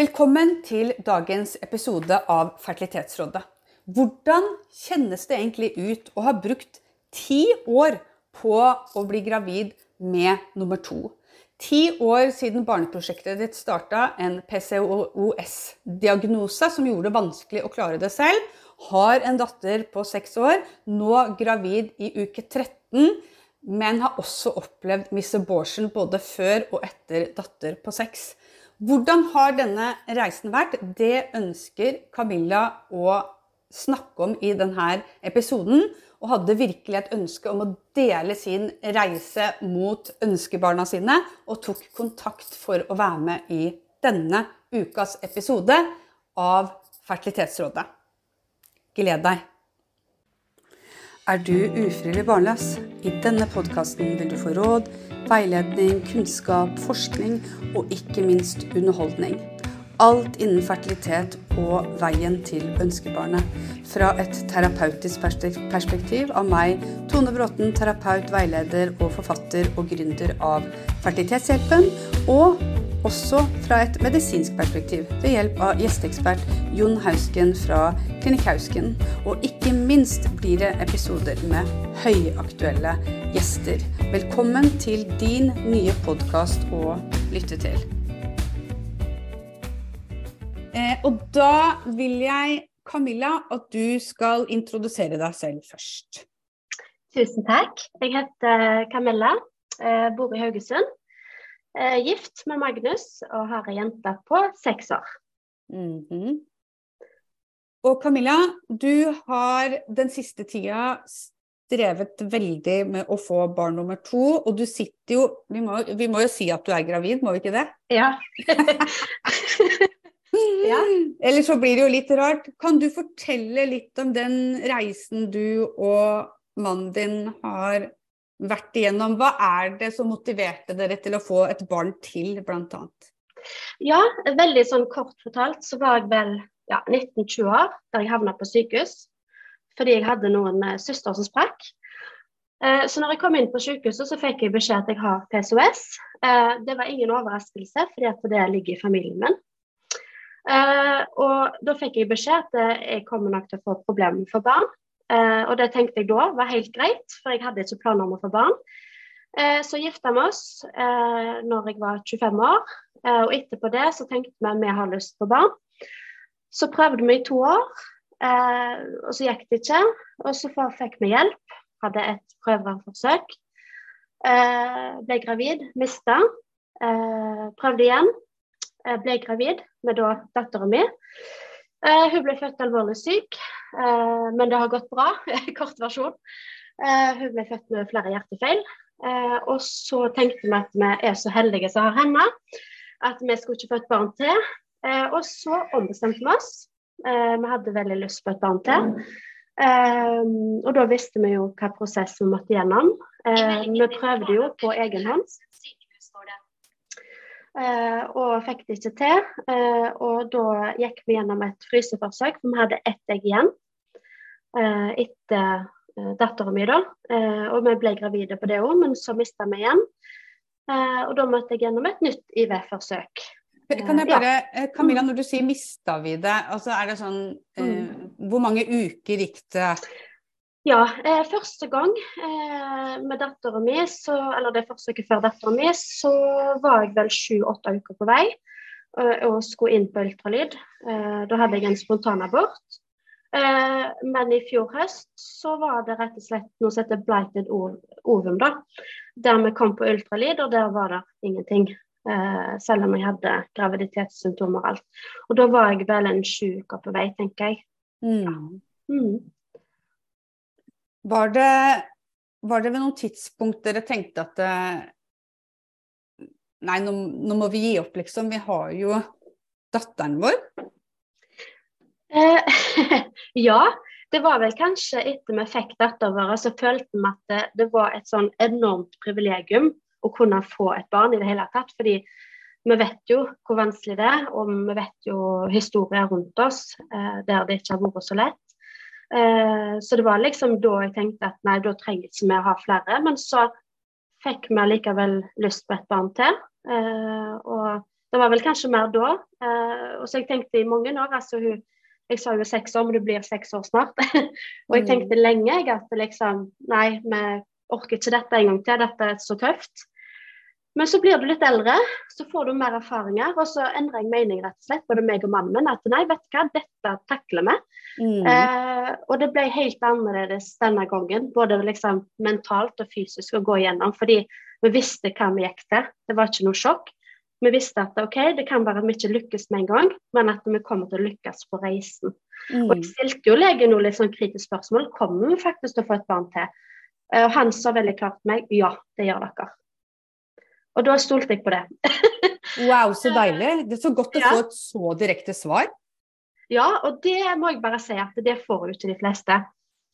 Velkommen til dagens episode av Fertilitetsrådet. Hvordan kjennes det egentlig ut å ha brukt ti år på å bli gravid med nummer to? Ti år siden barneprosjektet ditt starta, en PCOS-diagnose som gjorde det vanskelig å klare det selv. Har en datter på seks år, nå gravid i uke 13, men har også opplevd miss abortion både før og etter datter på seks. Hvordan har denne reisen vært? Det ønsker Camilla å snakke om i denne episoden. Og hadde virkelig et ønske om å dele sin reise mot ønskebarna sine, og tok kontakt for å være med i denne ukas episode av Fertilitetsrådet. Gled deg! Er du ufrivillig barnløs? I denne podkasten vil du få råd, veiledning, kunnskap, forskning og ikke minst underholdning. Alt innen fertilitet og veien til ønskebarnet. Fra et terapeutisk perspektiv av meg, Tone Bråten, terapeut, veileder og forfatter og gründer av Fertilitetshjelpen. Og også fra et medisinsk perspektiv ved hjelp av gjesteekspert Jon Hausken fra Klinikk Hausken. Og ikke minst blir det episoder med høyaktuelle gjester. Velkommen til din nye podkast å lytte til. Eh, og da vil jeg, Camilla, at du skal introdusere deg selv først. Tusen takk. Jeg heter Camilla, eh, bor i Haugesund. er gift med Magnus og har ei jente på seks år. Mm -hmm. Og Camilla, du har den siste tida strevet veldig med å få barn nummer to, og du sitter jo vi må, vi må jo si at du er gravid, må vi ikke det? Ja. ja. Eller så blir det jo litt rart. Kan du fortelle litt om den reisen du og mannen din har vært igjennom. Hva er det som motiverte dere til å få et barn til, bl.a.? Ja, veldig sånn kort fortalt så var jeg vel ja, 19-20 år da jeg havna på sykehus. Fordi jeg hadde noen søster søstre som sprakk. Uh, så når jeg kom inn på sykehuset, så fikk jeg beskjed at jeg har PCOS. Eh, det var ingen overraskelse, fordi det ligger i familien min. og da fikk jeg beskjed at jeg kommer nok til å få problemer for barn. Eh, og det tenkte jeg da var helt greit, for jeg hadde ikke planer om å få barn. Eh, så gifta vi oss eh, når jeg var 25 år, eh, og etterpå det så tenkte vi at vi har lyst på barn. Så prøvde vi i to år, eh, og så gikk det ikke. Og så fikk vi hjelp, hadde et prøveforsøk. Eh, ble gravid, mista. prøvde igjen, ble gravid med da dattera mi. Uh, hun ble født alvorlig syk, uh, men det har gått bra. Kort versjon. Hun ble født med flere hjertefeil. og så tenkte vi at vi er så heldige som har henne, at vi skulle ikke få et barn til. og så ombestemte vi oss. Vi hadde veldig lyst på et barn til. og da visste vi jo hva prosess vi måtte gjennom. vi prøvde jo på egen hånd. Og fikk det ikke til. Og da gikk vi gjennom et fryseforsøk, for vi hadde ett egg igjen etter dattera mi, da. og vi ble gravide på det òg, men så mista vi igjen. og da måtte jeg gjennom et nytt IV-forsøk. Kan jeg bare. Camilla, når du sier 'mista vi det', altså er det sånn mm. Hvor mange uker gikk det? Ja, eh, første gang eh, med dattera mi, eller det forsøket før dattera mi, så var jeg vel sju-åtte uker på vei eh, og skulle inn på ultralyd. Eh, da hadde jeg en spontanabort. Eh, men i fjor høst så var det rett og slett noe som heter blighted ovum, da. Der vi kom på ultralyd, og der var det ingenting. Eh, selv om jeg hadde graviditetssymptomer og alt. Og da var jeg vel en sju uker på vei, tenker jeg. Mm. Mm. Var det, var det ved noen tidspunkt dere tenkte at eh, Nei, nå, nå, må vi gi opp, liksom. Vi har jo datteren vår. Eh, ja. Det var vel kanskje etter vi fikk datteren vår, så følte vi at det, det, var et sånn enormt privilegium å kunne få et barn i det hele tatt. Fordi vi vet jo hvor vanskelig det er, og vi vet jo historier rundt oss eh, der det ikke har vært så lett. Eh, så det var liksom da jeg tenkte at nei, da trenger ikke vi å ha flere. Men så fikk vi likevel lyst på et barn til. Eh, og Det var vel kanskje mer da. og så jeg tenkte i mange år altså hun, Jeg sa jo seks år, men du blir seks år snart. og jeg tenkte mm. lenge jeg, at liksom Nei, vi orker ikke dette en gang til. Dette er så tøft. Men så blir du litt eldre, så får du mer erfaringer, og så endrer jeg mening, rett og slett, både meg og mannen min. At nei, vet du hva, dette takler vi. Mm. Eh, og det ble helt annerledes denne gangen, både liksom mentalt og fysisk å gå igjennom. Fordi vi visste hva vi gikk til. Det var ikke noe sjokk. Vi visste at ok, det kan være at vi ikke lykkes med en gang, men at vi kommer til å lykkes på reisen. Mm. Og jeg stilte jo legen noe litt sånn kritisk spørsmål. Kommer vi faktisk til å få et barn til? Eh, og han sa veldig klart til meg ja, det gjør dere. Og da stolte jeg på det. wow, så deilig. Det er så godt å ja. få et så direkte svar. Ja, og det må jeg bare si at det får jo ikke de fleste.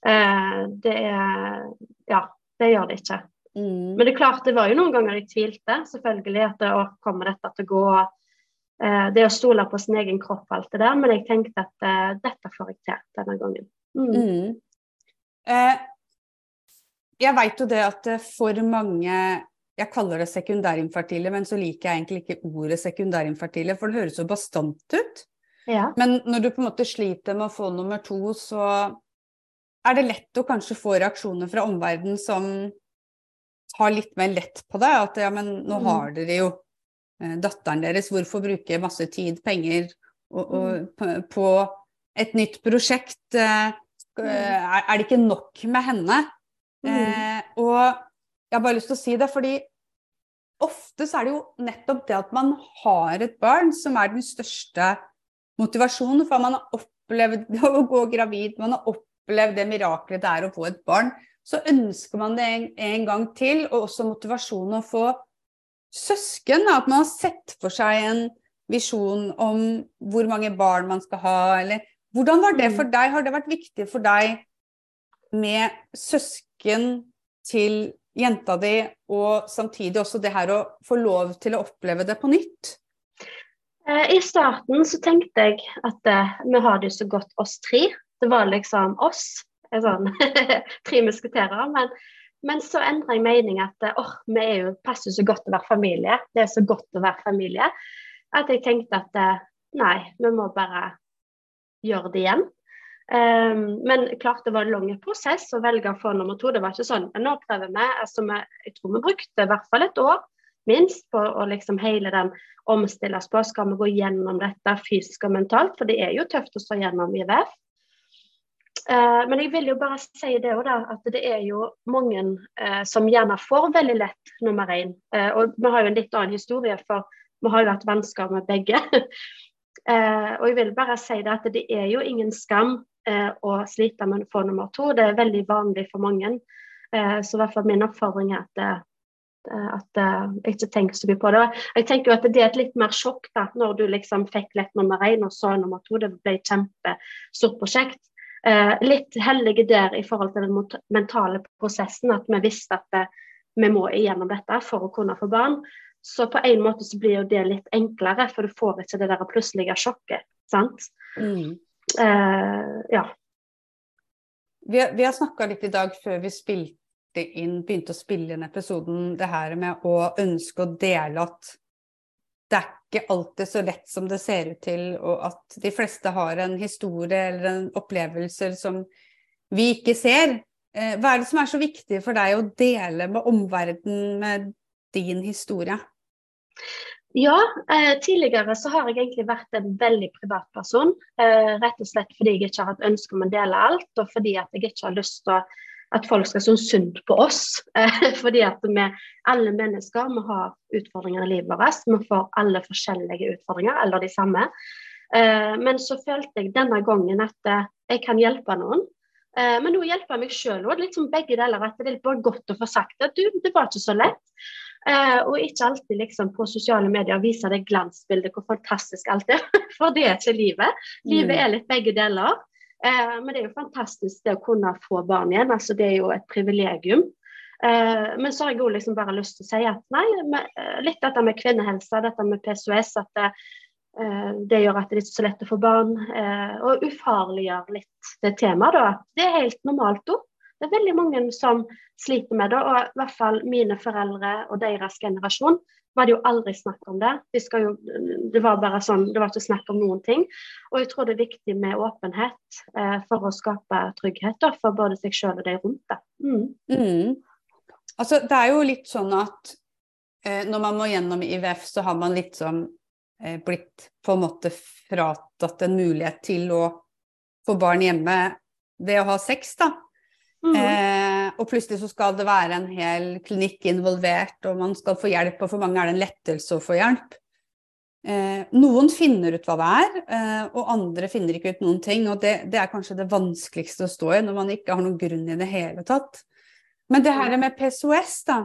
Uh, det er Ja, det gjør det ikke. Mm. Men det er klart, det var jo noen ganger jeg tvilte, selvfølgelig, at det, kommer dette til å gå uh, Det å stole på sin egen kropp og alt det der, men jeg tenkte at dette får jeg til denne gangen. Mm. Mm. jeg veit jo det at for mange jeg kaller det sekundærinfertile, men så liker jeg egentlig ikke ordet sekundærinfertile, for det høres så bastant ut. Ja. Men når du på en måte sliter med å få nummer to, så er det lett å kanskje få reaksjoner fra omverdenen som tar litt mer lett på deg. At ja, men nå mm. har dere jo eh, datteren deres, hvorfor bruke masse tid, penger og, og, mm. på et nytt prosjekt? Eh, mm. er, er, det ikke nok med henne? Mm. Eh, og jeg har bare lyst til å si det, fordi ofte så er det jo nettopp det at man har et barn som er den største motivasjonen. For man har opplevd å gå gravid, man har opplevd det miraklet det er å få et barn. Så ønsker man det en, en gang til, og også motivasjonen å få søsken. At man har sett for seg en visjon om hvor mange barn man skal ha, eller Hvordan var det mm. for deg? Har det vært viktig for deg med søsken til jenta di, og samtidig også det her å få lov til å oppleve det på nytt? Eh, I starten så tenkte jeg at eh, vi har det jo så godt oss tre. Det var liksom oss, sånn, tre musketerer. Men, men, så endra jeg mening at oh, vi er jo, passer så godt å være familie. Det er så godt å være familie. At jeg tenkte at uh, nei, vi må bare gjøre det igjen. Um, men klart det var en lang prosess å velge få nummer to. Det var ikke sånn nå prøver vi. Altså, jeg tror vi brukte i hvert fall et år minst på å liksom hele den omstilles på. Skal vi gå gjennom dette fysisk og mentalt? For det er jo tøft å stå gjennom IVF. Uh, ehm, men jeg vil jo bare si det også, da, at det er jo mange uh, som gjerne får veldig lett nummer én. Uh, og vi har jo en litt annen historie, for vi har jo hatt vansker med begge. og jeg vil bare si det at det er jo ingen skam eh, og slite med å få nummer to. Det er veldig vanlig for mange. Eh, så i hvert fall min oppfordring er at, eh, at eh, jeg ikke tenker så mye på det. Jeg tenker jo at Det er et litt mer sjokk da, når du liksom fikk lett nummer én og så nummer to. Det ble et kjempestort prosjekt. Eh, litt heldige der i forhold til den mentale prosessen, at vi visste at eh, vi må igjennom dette for å kunne få barn. Så på en måte så blir jo det litt enklere, for du får ikke det der plutselige sjokket. sant? Mm. Uh, ja. Vi, vi har snakka litt i dag før vi spilte inn, begynte å spille inn episoden, det her med å ønske å dele at det er ikke alltid så lett som det ser ut til, og at de fleste har en historie eller en opplevelse som vi ikke ser. Uh, hva er det som er så viktig for deg å dele med omverdenen med din historie? Ja, eh, tidligere så har jeg egentlig vært en veldig privat person. Eh, rett og slett fordi jeg ikke har hatt ønske om å dele alt, og fordi at jeg ikke har lyst til at folk skal synes synd på oss. Eh, fordi at vi alle mennesker vi har utfordringer i livet vårt. Vi får alle forskjellige utfordringer, eller de samme. Eh, men så følte jeg denne gangen at eh, jeg kan hjelpe noen. Eh, men nå hjelper jeg meg sjøl òg. Liksom begge deler. At det er bare godt å få sagt at du, det var ikke så lett. Eh, og ikke alltid liksom på sosiale medier vise det glansbildet hvor fantastisk alt er. For det er ikke livet. Livet mm. er litt begge deler. Eh, men det er jo fantastisk det å kunne få barn igjen. altså Det er jo et privilegium. Eh, men så har jeg òg liksom bare lyst til å si at nei, med, eh, litt dette med kvinnehelse, dette med PCOS, at det, eh, det gjør at det er ikke så lett å få barn. Eh, og ufarliggjør litt det temaet, da. Det er helt normalt òg. Det er veldig mange som sliter med det. Og i hvert fall mine foreldre og deres generasjon var det jo aldri snakk om det. De jo, det var bare sånn, det var ikke snakk om noen ting. Og jeg tror det er viktig med åpenhet eh, for å skape trygghet da, for både seg sjøl og de rundt. Mm. Mm. Altså, det er jo litt sånn at eh, når man må gjennom IVF, så har man litt sånn eh, blitt på en måte fratatt en mulighet til å få barn hjemme ved å ha sex, da. Mm. Eh, og plutselig så skal det være en hel klinikk involvert, og man skal få hjelp, og for mange er det en lettelse å få hjelp. Eh, noen finner ut hva det er, eh, og andre finner ikke ut noen ting. Og det, det, er kanskje det vanskeligste å stå i når man ikke har noen grunn i det hele tatt. Men det her med PCOS, da.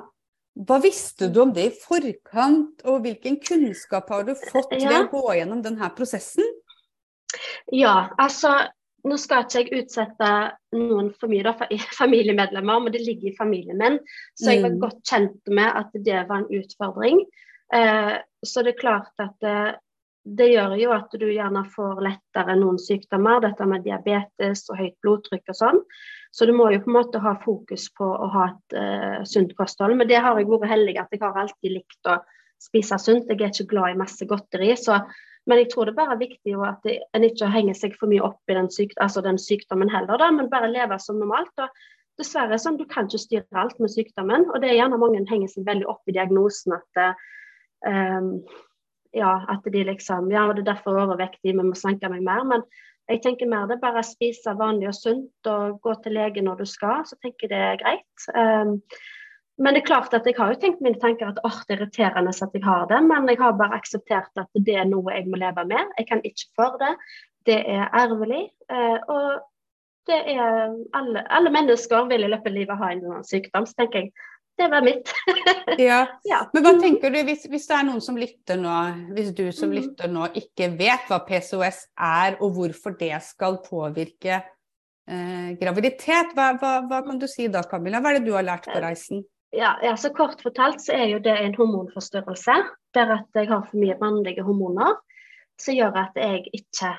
Hva visste du om det i forkant, og hvilken kunnskap har du fått ved å gå gjennom denne prosessen? Ja, altså nå skal ikke jeg utsette noen for mye, da, familiemedlemmer, men det ligger i familien min. Så jeg var mm. godt kjent med at det var en utfordring. Eh, så det er klart at det, det, gjør jo at du gjerne får lettere noen sykdommer, dette med diabetes og høyt blodtrykk og sånn. Så du må jo på en måte ha fokus på å ha et uh, sunt kosthold. Men det har jeg vært heldig at jeg har alltid likt å spise sunt. Jeg er ikke glad i masse godteri. så men jeg tror det bare er viktig at en ikke henger seg for mye opp i den, syk, altså den sykdommen heller, da, men bare leve som normalt. og Dessverre sånn, du kan ikke styre alt med sykdommen. Og det er gjerne mange henger seg veldig opp i diagnosen at um, ja, at de liksom Ja, det er derfor overvektig, vi må slanke meg mer. Men jeg tenker mer det er bare å spise vanlig og sunt og gå til lege når du skal, så tenker jeg det er greit. Um, men det er klart at jeg har jo tenkt mine tanker at åh, det er irriterende at jeg har det, men jeg har bare akseptert at det er noe jeg må leve med. Jeg kan ikke for det. Det er arvelig. Eh, og det er alle, alle, mennesker vil i løpet av livet ha en sånn sykdom, så tenker jeg det var mitt. ja. ja. Men hva tenker du hvis, hvis, det er noen som lytter nå, hvis du som mm. lytter nå ikke vet hva PCOS er, og hvorfor det skal påvirke eh, graviditet, hva, hva, hva, kan du si da, Camilla? Hva er det du har lært på reisen? Ja, ja, så Kort fortalt så er jo det en hormonforstyrrelse der at jeg har for mye mannlige hormoner som gjør at jeg ikke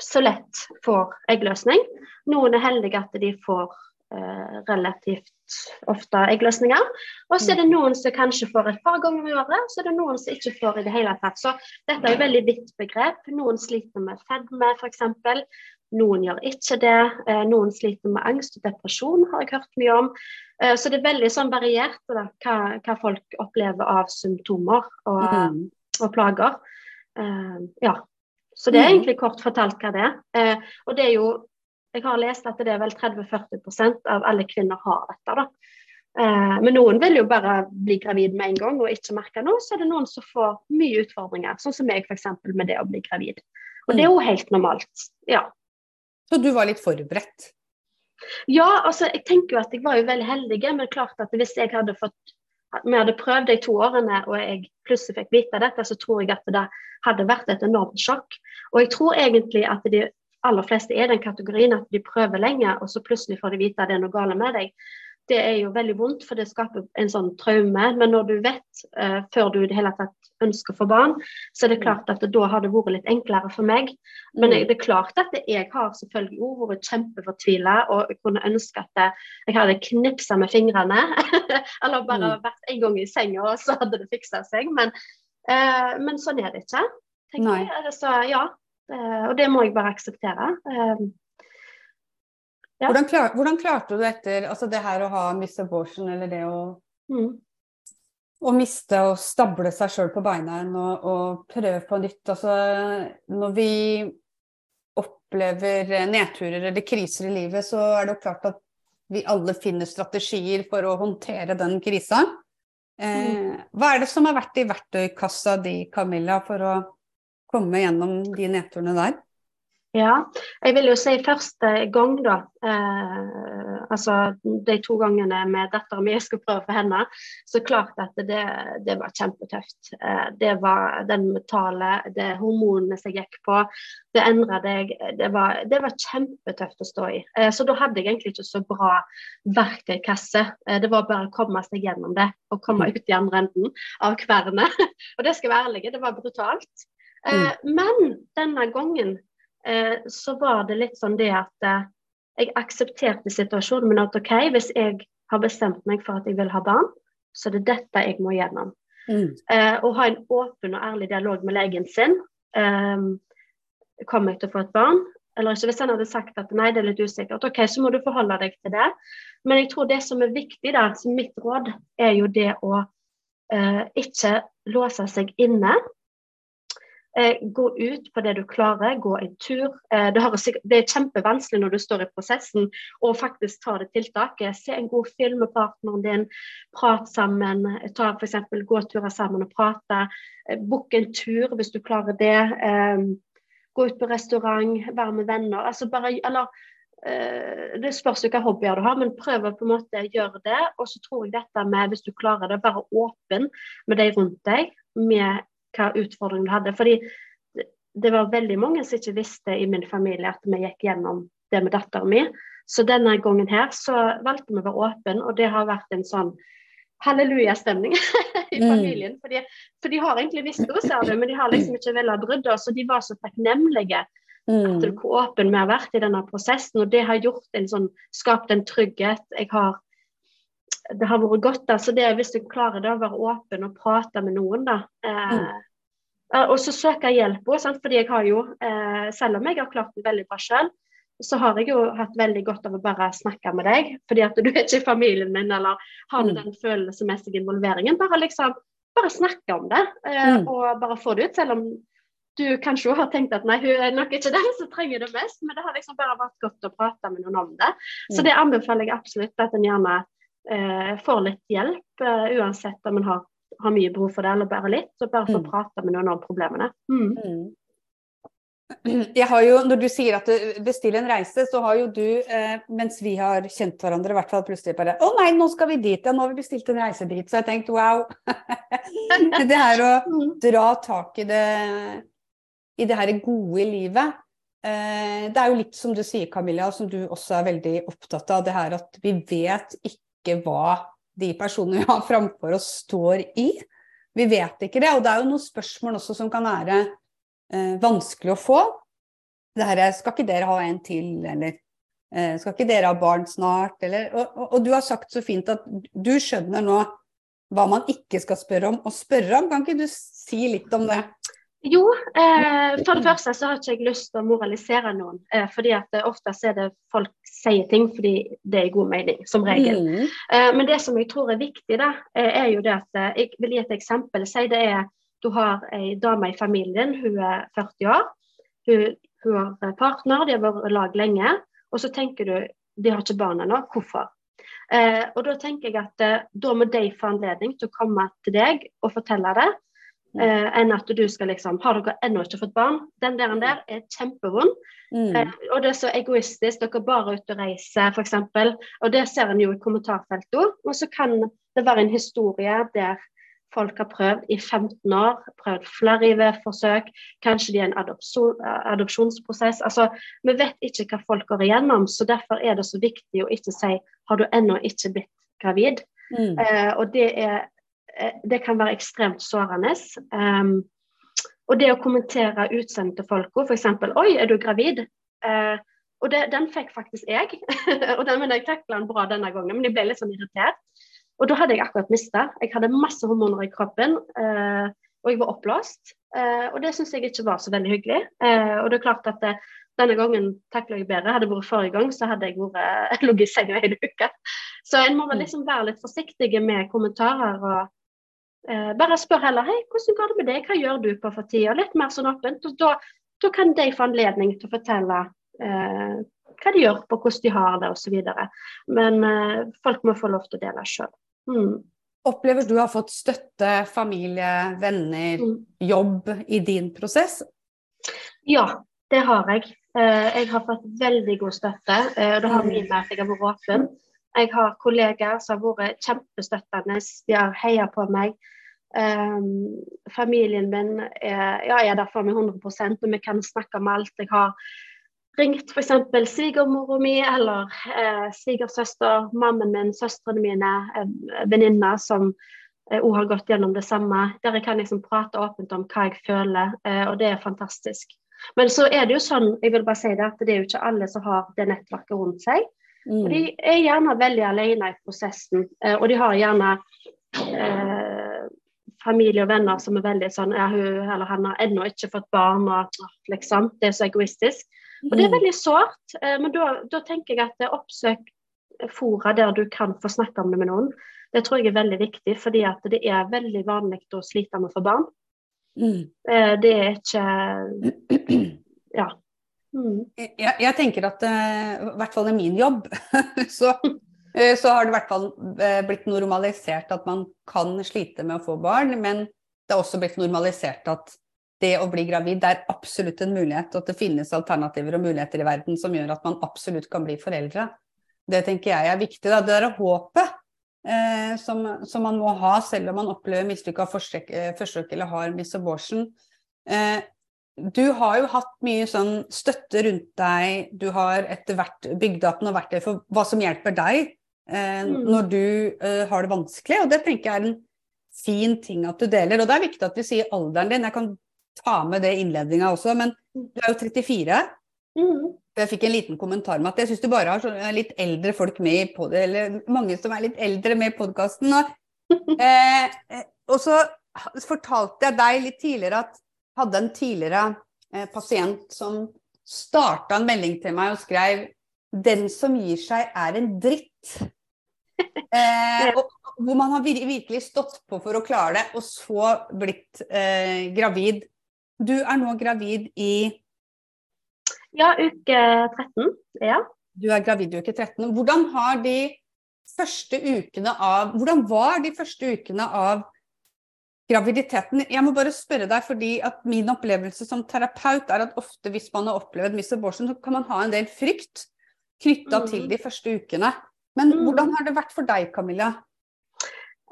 så lett får eggløsning. Noen er heldige at de får eh, relativt ofte eggløsninger. Og så er det mm. noen som kanskje får et par ganger i året, så er det noen som ikke får i det hele tatt. Så dette er et veldig vidt begrep. Noen sliter med fedme f.eks. Noen gjør ikke det. Eh, noen sliter med angst og depresjon, har jeg hørt mye om. Eh, så det er veldig sånn variert da, hva, hva, folk opplever av symptomer og, mm. og plager. Uh, ja. Så det er mm. egentlig kort fortalt hva det er. Og det er jo Jeg har lest at det er vel 30-40% av alle kvinner har dette. da. Men noen vil jo bare bli gravid med en gang og ikke merke noe. Så er det noen som får mye utfordringer, sånn som meg f.eks. med det å bli gravid. Og det er jo helt normalt. Ja. Så du var litt forberedt? Ja, altså jeg tenker jo at jeg var jo veldig heldig, men klart at hvis jeg hadde fått vi hadde prøvd de to årene og jeg plutselig fikk vite dette, så tror jeg at det hadde vært et enormt sjokk. Og jeg tror egentlig at de aller fleste er den kategorien at de prøver lenge, og så plutselig får de vite at det er noe galt med deg det er jo veldig vondt, for det skaper en sånn traume. Men når du vet, uh, før du i det hele tatt ønsker få barn, så er det klart at det, da har det vært litt enklere for meg. Men jeg, mm. det er klart at jeg har selvfølgelig òg vært kjempefortvila og jeg kunne ønske at jeg hadde knipsa med fingrene. Eller bare mm. vært en gang i senga, og så hadde det fiksa seg. Men, uh, men, sånn er det ikke. tenker jeg. Så, ja, uh, og det må jeg bare akseptere. Uh, ja. Hvordan, klar, hvordan, klarte du etter altså det her å ha miss abortion, eller det å, mm. å miste og stable seg sjøl på beina igjen og, og, prøve på nytt? Altså, når vi opplever nedturer eller kriser i livet, så er det jo klart at vi alle finner strategier for å håndtere den krisa. Eh, mm. hva er det som har vært i verktøykassa di, Camilla, for å komme gjennom de nedturene der? Ja, jeg vil jo si første gang, da. Eh, altså de to gangene med dattera mi jeg skulle prøve for henne, så klart at det, det var kjempetøft. Eh, det var den mentale, det hormonene som jeg gikk på, det endra deg. Det var, det var kjempetøft å stå i. Eh, så da hadde jeg egentlig ikke så bra verktøykasse. Eh, det var bare å komme seg gjennom det og komme mm. ut i andre enden av kvernet. og det skal være ærlig, det var brutalt. Eh, mm. Men denne gangen eh, så var det litt sånn det at eh, jeg aksepterte situasjonen, men at OK, hvis jeg har bestemt meg for at jeg vil ha barn, så er det dette jeg må gjennom. Mm. Eh, å ha en åpen og ærlig dialog med legen sin. Eh, kommer jeg til å få et barn? Eller ikke. Hvis han hadde sagt at nei, det er litt usikkert, OK, så må du forholde deg til det. Men jeg tror det som er viktig, da, mitt råd, er jo det å eh, ikke låse seg inne. Eh, gå ut på det du klarer, gå en tur. Eh, det, er kjempevanskelig når du står i prosessen og faktisk ta det tiltaket. Se en god film med partneren din, prat sammen. Ta f.eks. gåturer sammen og prate. Eh, Book en tur hvis du klarer det. Gå ut på restaurant, være med venner. Altså bare, eller, det spørs hvilke hobbyer du har, men prøv å på en måte gjøre det. Og så tror jeg dette med, hvis du klarer det, være åpen med de rundt deg med hva utfordring du hadde. Fordi det, var veldig mange som ikke visste i min familie at vi gikk gjennom det med datteren min. Så denne gangen her så valgte vi å være åpne, og det har vært en sånn hallelujastemning i mm. familien. For de, for de har egentlig visst det, ser du, men de har liksom ikke villet brydd oss. Og de var så takknemlige at til hvor åpen vi har vært i denne prosessen. Og det har gjort en sånn, skapt en trygghet. Jeg har, det har vært godt. da, så det, er Hvis du klarer det å være åpen og prate med noen, da. Eh, mm. Og så søke hjelp òg, fordi jeg har jo, eh, selv om jeg har klart det veldig bra sjøl, så har jeg jo hatt veldig godt av å bare snakke med deg. Fordi at du er ikke i familien min eller har mm. den følelsesmessige involveringen. Bare liksom, bare snakke om det, eh, mm. og bare få det ut. Selv om du kanskje har tenkt at nei, hun er nok ikke den som trenger det mest, men det har liksom bare vært godt å prate med noen om det. Så mm. det anbefaler jeg absolutt at en gjerne eh, får litt hjelp, eh, uansett om en har, har, mye behov for det eller bare litt. Så bare få mm. prate med noen om problemene. Mm. mm. Jeg har jo, Når du sier at du bestiller en reise, så har jo du, eh, mens vi har kjent hverandre, i hvert fall plutselig bare Å nei, nå skal vi dit, ja, nå har vi bestilt en reise dit. Så jeg tenkte wow. det her å mm. dra tak i det, i det her gode livet. Eh, det er jo litt som du sier, Camilla, som du også er veldig opptatt av, det her at vi vet ikke hva de personene vi har framfor oss, står i. Vi vet ikke det. Og det er jo noen spørsmål også som kan være eh, vanskelig å få. Det her, skal ikke dere ha en til, eller eh, skal ikke dere ha barn snart, eller og, og, og, du har sagt så fint at du skjønner nå hva man ikke skal spørre om, og spørre om. Kan ikke du si litt om det? Jo, eh, for det første så har ikke jeg lyst til å moralisere noen. Eh, fordi at eh, ofte er det folk sier ting fordi det er god mening, som regel. Mm. Eh, men det som jeg tror er viktig, da, eh, er jo det at Jeg vil gi et eksempel. Si det er du har ei dame i familien, hun er 40 år. Hun, hun har partner, de har vært i lag lenge. Og så tenker du de har ikke barn ennå, hvorfor? Eh, og da tenker jeg at eh, da må de få anledning til å komme til deg og fortelle det. Eh, enn at du skal liksom Har dere ennå ikke fått barn? Den der, den der er kjempevond. Mm. Eh, og det er så egoistisk. Dere er bare ute og reiser, f.eks. Og det ser en jo i kommentarfeltet. Og så kan det være en historie der folk har prøvd i 15 år, prøvd flere IV-forsøk, kanskje de er i en adopsjon, adopsjonsprosess. Altså, vi vet ikke hva folk går igjennom, så derfor er det så viktig å ikke si har du ennå ikke blitt gravid. Mm. Eh, og det, er, det, kan være ekstremt sårende. Um, og det å kommentere utsendte folk, f.eks.: Oi, er du gravid? Uh, og det, den fikk faktisk jeg. og den, men jeg takla den bra denne gangen, men jeg ble litt sånn irritert. Og da hadde jeg akkurat mista. Jeg hadde masse hormoner i kroppen, uh, og jeg var oppblåst. Uh, og det syns jeg ikke var så veldig hyggelig. Eh, og det er klart at det, eh, denne gangen takler jeg bedre. Hadde det vært forrige gang, så hadde jeg vært ligget i senga en uke. Så en må mm. liksom være litt forsiktig med kommentarer. og eh, Bare spør heller hei, hvordan går det med deg, hva gjør du på for tida? Litt mer sånn åpent. og da, da kan de få anledning til å fortelle eh, hva de gjør på hvordan de har det osv. Men eh, folk må få lov til å dele sjøl. Mm. Opplever du har fått støtte, familie, venner, mm. jobb i din prosess? Ja, det har jeg. Eh, jeg har fått veldig god støtte. Eh, det har mye med at jeg har vært åpen. Jeg har kollegaer som har vært kjempestøttende. De har heia på meg. Um, familien min er, ja, er der for meg 100% og vi kan snakke om alt. Jeg har ringt f.eks. svigermora mi eller eh, svigersøster, mammen min, søstrene mine, eh, venninner som eh, har gått gjennom det samme. Der jeg kan liksom prate åpent om hva jeg føler, eh, og det er fantastisk. Men så er det jo sånn, jeg vil bare si det, at det er jo ikke alle som har det nettverket rundt seg. Mm. De er gjerne veldig alene i prosessen. eh, Og de har gjerne eh, familie og venner som er veldig sånn ja, hun eller han har ennå ikke fått barn, og liksom. Det er så egoistisk. Og det er Mm. veldig sårt. eh, Men da, da tenker jeg at oppsøk fora der du kan få snakke om det med noen. Det tror jeg er veldig viktig, fordi at det er veldig vanlig å slite med få barn. Mm. Eh, Det er ikke Ja. Mm. Jeg, jeg tenker at eh, i hvert fall i min jobb, så, eh, så har det i hvert fall eh, blitt normalisert at man kan slite med å få barn, men det har også blitt normalisert at det å bli gravid det er absolutt en mulighet, og at det finnes alternativer og muligheter i verden som gjør at man absolutt kan bli foreldre. Det tenker jeg er viktig. Da. Det er håpet eh, som, som, man må ha selv om man opplever mislykka forsøk, forsøk eller har miss abortion. Eh, du har jo hatt mye sånn støtte rundt deg, du har etter hvert bygd opp noe verktøy for hva som hjelper deg eh, Mm. når du eh, har det vanskelig, og det tenker jeg er en fin ting at du deler. Og det er viktig at vi sier alderen din, jeg kan ta med det i innledninga også, men du er jo 34. Mm. Jeg fikk en liten kommentar med at jeg syns du bare har sånne litt eldre folk med i pod eller mange som er litt eldre med i podkasten. Og, eh, eh, og så fortalte jeg deg litt tidligere at hadde en tidligere eh, pasient som starta en melding til meg og skrev 'Den som gir seg, er en dritt'. Eh, og, hvor man har virkelig stått på for å klare det, og så blitt eh, gravid. Du er nå gravid i Ja, uke 13. Ja. Du er gravid i uke 13. Hvordan har de første ukene av Hvordan var de første ukene av graviditeten? Jeg må bare spørre deg, fordi at min opplevelse som terapeut er at ofte hvis man har opplevd miss abortion, så kan man ha en del frykt knytta Mm. til de første ukene. Men Mm. hvordan har det vært for deg, Camilla?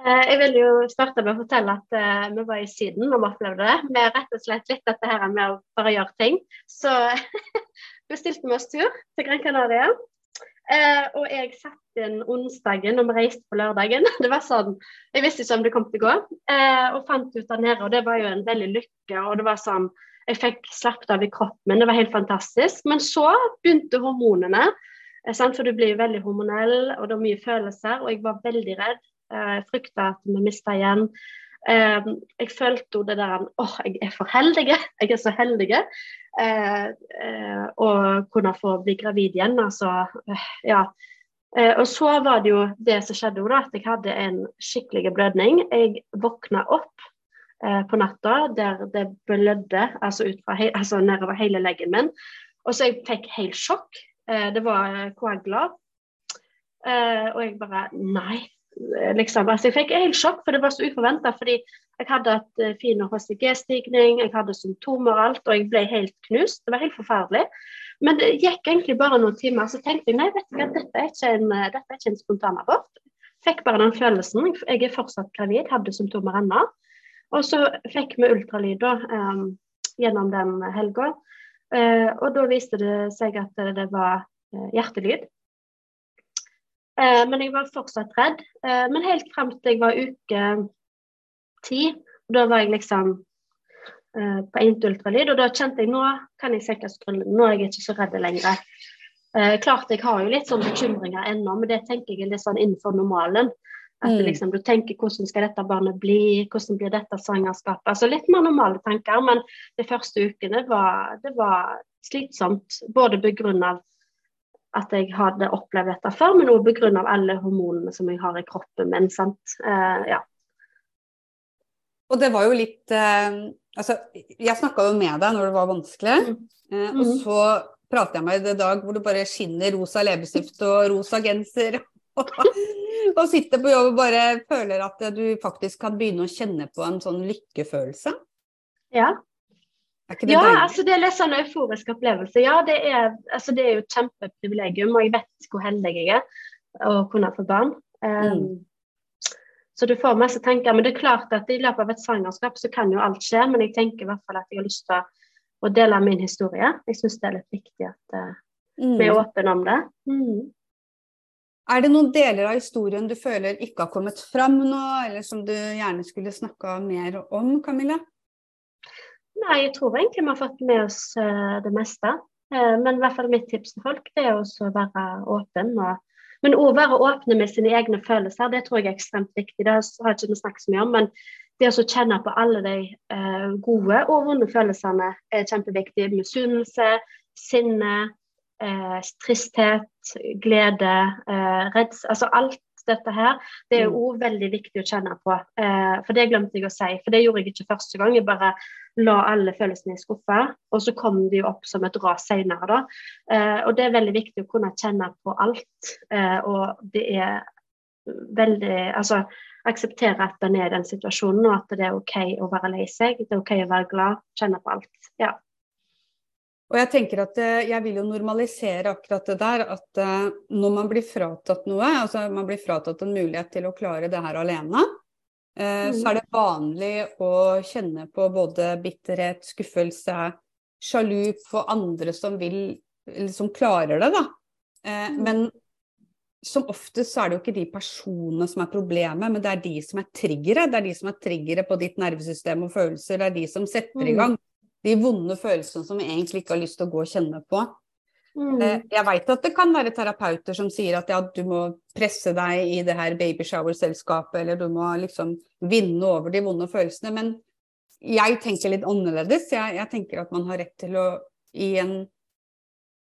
Eh, Jeg vil jo starte med å fortelle at eh, vi var i Syden og vi opplevde det. Vi rett og slett litt dette her med å bare gjøre ting. Så bestilte vi oss tur til Gran Canaria. Eh, og jeg satt inn onsdagen og vi reiste på lørdagen. Det var sånn, Jeg visste ikke om det kom til å gå. Eh, og fant ut der nede, og det var jo en veldig lykke. og det var sånn, Jeg fikk slappet av i kroppen min, det var helt fantastisk. Men så begynte hormonene. eh, sant? For du blir jo veldig hormonell, og det er mye følelser. Og jeg var veldig redd. Eh, frykta at vi mista igjen. Eh, Jeg følte jo det der åh, jeg er for heldig. Jeg er så heldig eh, eh, å kunne få bli gravid igjen. Altså, eh, ja. Eh, Og så var det jo det som skjedde, da, at jeg hadde en skikkelig blødning. Jeg våkna opp eh, på natta der det blødde altså, he altså nedover hele leggen min. Og så jeg fikk helt sjokk. Eh, det var eh, koagler. Eh, og jeg bare Nei. Liksom, altså jeg fikk helt sjokk, for det var så uforventa. Fordi jeg hadde hatt eh, fin HCG-stigning, jeg hadde symptomer og alt, og jeg ble helt knust. Det var helt forferdelig. Men det gikk egentlig bare noen timer, så tenkte jeg nei, vet du hva, dette er ikke en, eh, dette er ikke en spontanabort. Fikk bare den følelsen. Jeg er fortsatt gravid, hadde symptomer ennå. Og så fikk vi ultralyd da, eh, gjennom den helga. Eh, og da viste det seg at det var eh, hjertelyd. Eh, men jeg var fortsatt redd. Eh, men helt frem til jeg var uke ti, da var jeg liksom eh, på ultralyd, og da kjente jeg nå kan jeg senke skuldrene, nå er jeg ikke så redd lenger. Eh, klart jeg har jo litt sånn bekymringer ennå, men det tenker jeg er litt sånn innenfor normalen. At Mm. liksom, du tenker hvordan skal dette barnet bli, hvordan blir dette svangerskapet. Altså litt mer normale tanker, men de første ukene var, det var slitsomt. Både begrunnet at jeg hadde opplevd dette før, men også pga. alle hormonene som jeg har i kroppen min. sant? Eh, ja. Og det var jo litt eh, Altså, jeg snakka jo med deg når det var vanskelig, eh, og Mhm. så prater jeg med deg i dag hvor du bare skinner rosa leppestift og rosa genser. og sitter på jobb og bare føler at du faktisk kan begynne å kjenne på en sånn lykkefølelse. ja. Det Ja, altså det er litt sånn euforisk opplevelse. Ja, det er, altså det er jo et kjempeprivilegium, og jeg vet hvor heldig jeg er å kunne få barn. Um, Mm. Så du får masse tanker. Men det er klart at i løpet av et svangerskap så kan jo alt skje, men jeg tenker i hvert fall at jeg har lyst til å, dele min historie. Jeg syns det er litt viktig at uh, vi er åpne om det. Mm. Er det noen deler av historien du føler ikke har kommet fram nå, eller som du gjerne skulle snakka mer om, Camilla? Nei, jeg tror egentlig vi har fått med oss uh, det meste. Uh, men i hvert fall mitt tips til folk det er å være åpen. Og, men òg være åpne med sine egne følelser, det tror jeg er ekstremt viktig. Det har ikke snakket så mye om, men det å kjenne på alle de uh, gode og vonde følelsene er kjempeviktig. Misunnelse, sinne, tristhet, glede, redsel. Altså alt dette her, det er òg mm. veldig viktig å kjenne på. Eh, for det glemte jeg å si, for det gjorde jeg ikke første gang. Jeg bare la alle følelsene i skuffa, og så kom de opp som et ras senere. Eh, og det er veldig viktig å kunne kjenne på alt. Eh, og det er veldig Altså akseptere at en er i den situasjonen, og at det er OK å være lei seg. Det er OK å være glad, kjenne på alt. Ja. Og jeg tenker at eh, jeg vil jo normalisere akkurat det der, at eh, når man blir fratatt noe, altså man blir fratatt en mulighet til å klare det her alene, eh, så er det vanlig å kjenne på både bitterhet, skuffelse, sjalu på andre som vil Som klarer det, da. Mm. Men som oftest så er det jo ikke de personene som er problemet, men det er de som er triggere. Det er de som er triggere på ditt nervesystem og følelser. Det er de som setter i mm. gang de vonde følelsene som vi egentlig ikke har lyst til å gå og kjenne på. Mm. Eh, jeg veit at det kan være terapeuter som sier at ja, du må presse deg i det her babyshower-selskapet, eller du må liksom vinne over de vonde følelsene. Men jeg tenker litt annerledes. Jeg, jeg tenker at man har rett til å, i en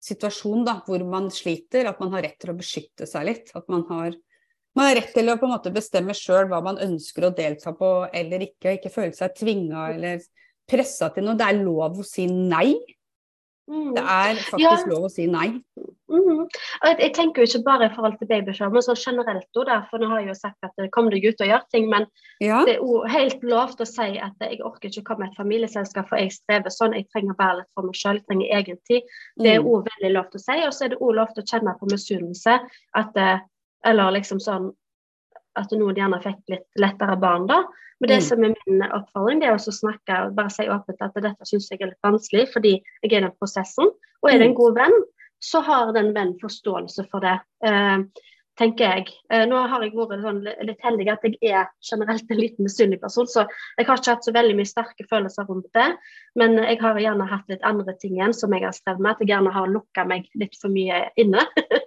situasjon da, hvor man sliter, at man har rett til å beskytte seg litt. At man har, man har rett til å på en måte bestemme sjøl hva man ønsker å delta på eller ikke, og ikke føle seg tvinga eller pressa til noe. Det er lov å si nei. Mm. Det er faktisk ja. lov å si nei. Mm. Jeg, jeg, tenker jo ikke bare i forhold til babyshower, men så generelt òg, for nå har jeg jo sagt at kom deg ut og gjør ting, men ja. det er jo helt lov til å si at jeg orker ikke å komme i et familieselskap, for jeg strever sånn, jeg trenger bare litt for meg sjøl, jeg trenger egen tid. Det er òg mm. veldig lov til å si. Og så er det òg lov til å kjenne på misunnelse, at eh, eller liksom sånn at noen gjerne fikk litt lettere barn, da. Men det mm. som er min oppfordring, det er å snakke og bare si åpent at dette syns jeg er litt vanskelig, fordi jeg er i den prosessen. Og er det en mm. god venn, så har den vennen forståelse for det. Eh, tenker jeg. Eh, nå har jeg vært sånn litt heldig at jeg er generelt en liten misunnelig person, så jeg har ikke hatt så veldig mye sterke følelser rundt det. Men jeg har gjerne hatt litt andre ting igjen som jeg har strevd med. At jeg gjerne har lukka meg litt for mye inne.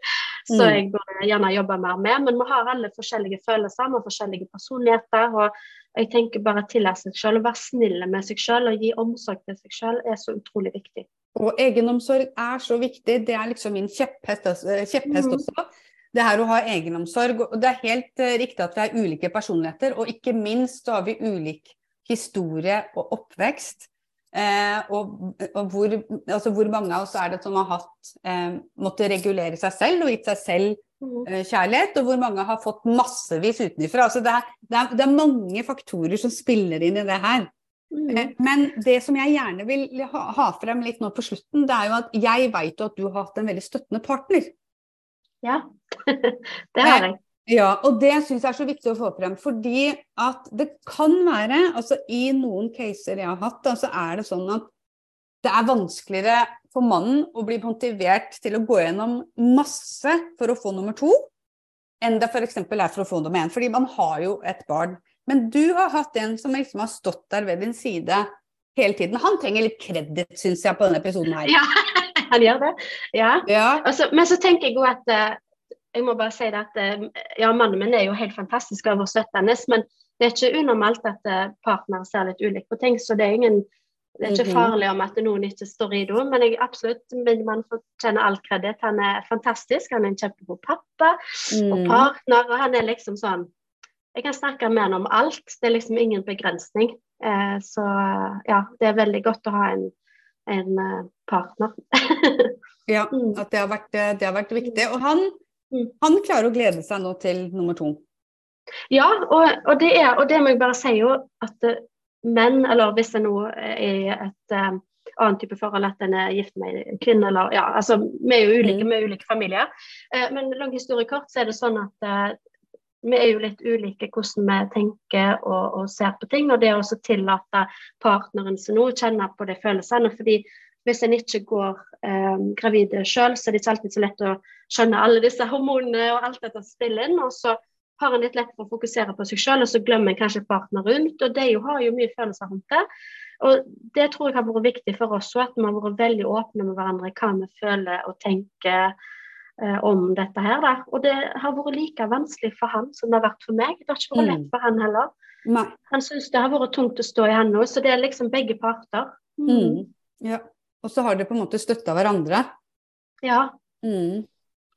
så mm. jeg burde gjerne jobbe mer med. Men vi har alle forskjellige følelser, vi har forskjellige personligheter. og jeg tenker bare tillate seg selv, å være snill med seg selv og gi omsorg til seg selv er så utrolig viktig. Og egenomsorg er så viktig. Det er liksom min kjepphest, kjepphest mm. også. Det her å ha egenomsorg. Og det er helt uh, riktig at vi er ulike personligheter, og ikke minst så har vi ulik historie og oppvekst. Eh, og, og hvor, altså hvor, mange av oss er det som har hatt eh, måttet regulere seg selv og gitt seg selv Mm. Eh, kjærlighet, og hvor mange har fått massevis utenfra. Altså det, det, det, er, mange faktorer som spiller inn i det her. Mm. Eh, men det som jeg gjerne vil ha, ha, frem litt nå på slutten, det er jo at jeg veit at du har hatt en veldig støttende partner. Ja, det har jeg. Ja, og det syns jeg er så viktig å få frem. Fordi at det kan være, altså i noen caser jeg har hatt, så så er det sånn at det er vanskeligere for mannen å bli motivert til å gå gjennom masse for å få nummer to, enn det f.eks. er for å få nummer én. Fordi man har jo et barn. Men du har hatt en som liksom har stått der ved din side hele tiden. Han trenger litt kreditt, syns jeg, på denne episoden her. Ja, han gjør det. Ja. ja. Altså, men så tenker jeg jo at uh, Jeg må bare si det at uh, ja, mannen min er jo helt fantastisk og støttende, men det er ikke unormalt at uh, partnere ser litt ulikt på ting. Så det er ingen det er ikke mhm. farlig om at noen ikke står i det, men jeg absolutt min mann fortjener all kreditt. Han er fantastisk. Han er en kjempegod pappa mm. og partner. Og han er liksom sånn Jeg kan snakke med han om alt. Det er liksom ingen begrensning. Eh, så ja, det er veldig godt å ha en, en partner. ja, mm. at det har, vært, det har vært viktig. Og han. Han, klarer å glede seg nå til nummer to. Ja, og, og, det, er, og det må jeg bare si jo, at menn, eller hvis det nå er et um, annen type forhold, at en er gift med en kvinne, eller ja, altså vi er jo ulike mm. med ulike familier. Uh, men lang historie kort, så er det sånn at uh, vi er jo litt ulike hvordan vi tenker og, og ser på ting. Og det også tillate partneren sin å kjenne på de følelsene. fordi hvis en ikke går um, gravid sjøl, så er det ikke alltid så lett å skjønne alle disse hormonene og alt dette spiller inn. Og så har en litt lett for å fokusere på seg selv, og så glemmer en kanskje partner rundt. Og de har jo mye følelser rundt det. Og det tror jeg har vært viktig for oss òg, at vi har vært veldig åpne med hverandre hva vi føler og tenker eh, om dette her. Da. Og det har vært like vanskelig for han som det har vært for meg. Det har ikke vært lett Mm. for han heller. Nei. Han syns det har vært tungt å stå i han òg, så det er liksom begge parter. Mm. Mm. Ja. Og så har dere på en måte støtta hverandre. Ja, Mm.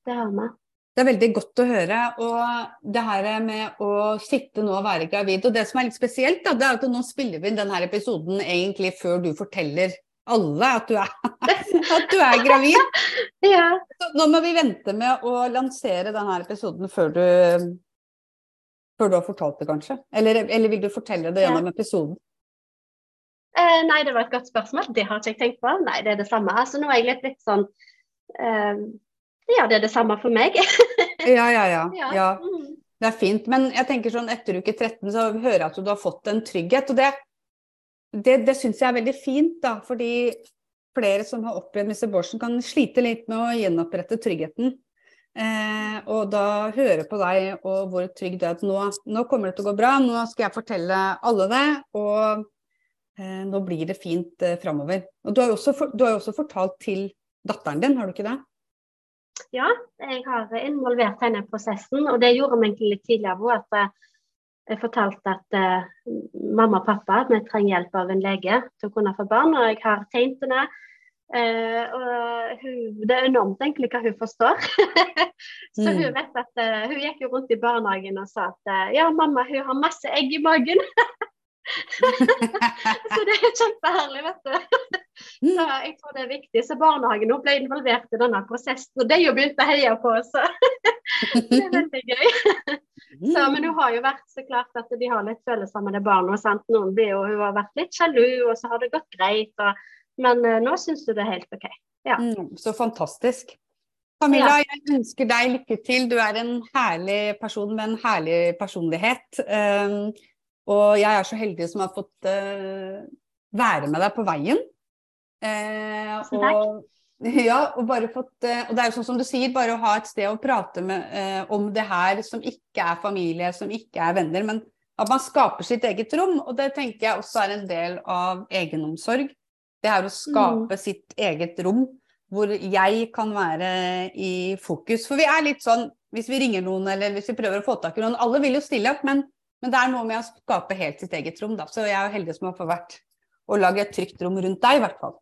det har vi. Det er veldig godt å høre. Og det her med å sitte nå og være gravid Og det som er litt spesielt, da, det er at nå spiller vi inn denne episoden egentlig før du forteller alle at du er, at du er gravid. Ja. Så nå må vi vente med å lansere denne episoden før du før du har fortalt det, kanskje? Eller, eller vil du fortelle det gjennom episoden? Eh, nei, det var et godt spørsmål. Det har ikke jeg tenkt på. Nei, det er det samme. Altså, nå er jeg litt, litt sånn eh, Ja, det er det samme for meg. Ja, ja, ja. ja. ja. Mm. Det er fint. Men jeg tenker sånn etter uke 13 så hører jeg at du har fått en trygghet. Og det, det, det syns jeg er veldig fint, da. Fordi flere som har opplevd Mr. Borsen, kan slite litt med å gjenopprette tryggheten. Eh, og da høre på deg og hvor trygg du er at nå, nå kommer det til å gå bra, nå skal jeg fortelle alle det, og nå blir det fint eh, framover. Og du har jo også, for, du har også fortalt til datteren din, har du ikke det? Ja, jeg har involvert henne i prosessen, og det gjorde vi egentlig litt tidligere. At eh, jeg fortalte at eh, mamma og pappa at vi trenger hjelp av en lege til å kunne få barn. Og jeg har tegnet henne. eh, og hun, det er enormt egentlig hva hun forstår. Så Mm. hun vet at uh, hun gikk jo rundt i barnehagen og sa at eh, ja, mamma hun har masse egg i magen. Så det er kjempeherlig, vet du. Så jeg tror det er viktig. Så barnehagen nå ble involvert i denne prosessen, og de jo begynt å heie på oss. Så det er veldig gøy. Så, men hun har jo vært så klart at de har litt følelser med det barnet. Sant? Noen blir jo, hun har vært litt sjalu, og så har det gått greit. Og, men eh, nå syns du det er helt OK. Ja. Mm, så fantastisk. Camilla, jeg ønsker deg lykke til. Du er en herlig person med en herlig personlighet. Og jeg er så heldig som har fått uh, være med deg på veien. Uh, og, ja, og bare fått uh, Og det er jo sånn som du sier, bare å ha et sted å prate med om det her som ikke er familie, som ikke er venner, men at man skaper sitt eget rom. Og det tenker jeg også er en del av egenomsorg. Det er å skape sitt eget rom hvor jeg kan være i fokus. For vi er litt sånn, hvis vi ringer noen eller hvis vi prøver å få tak i noen, alle vil jo stille opp, men, men det er noe med å skape helt sitt eget rom, da. Så jeg er heldig som har fått vært å lage et trygt rom rundt deg, i hvert fall.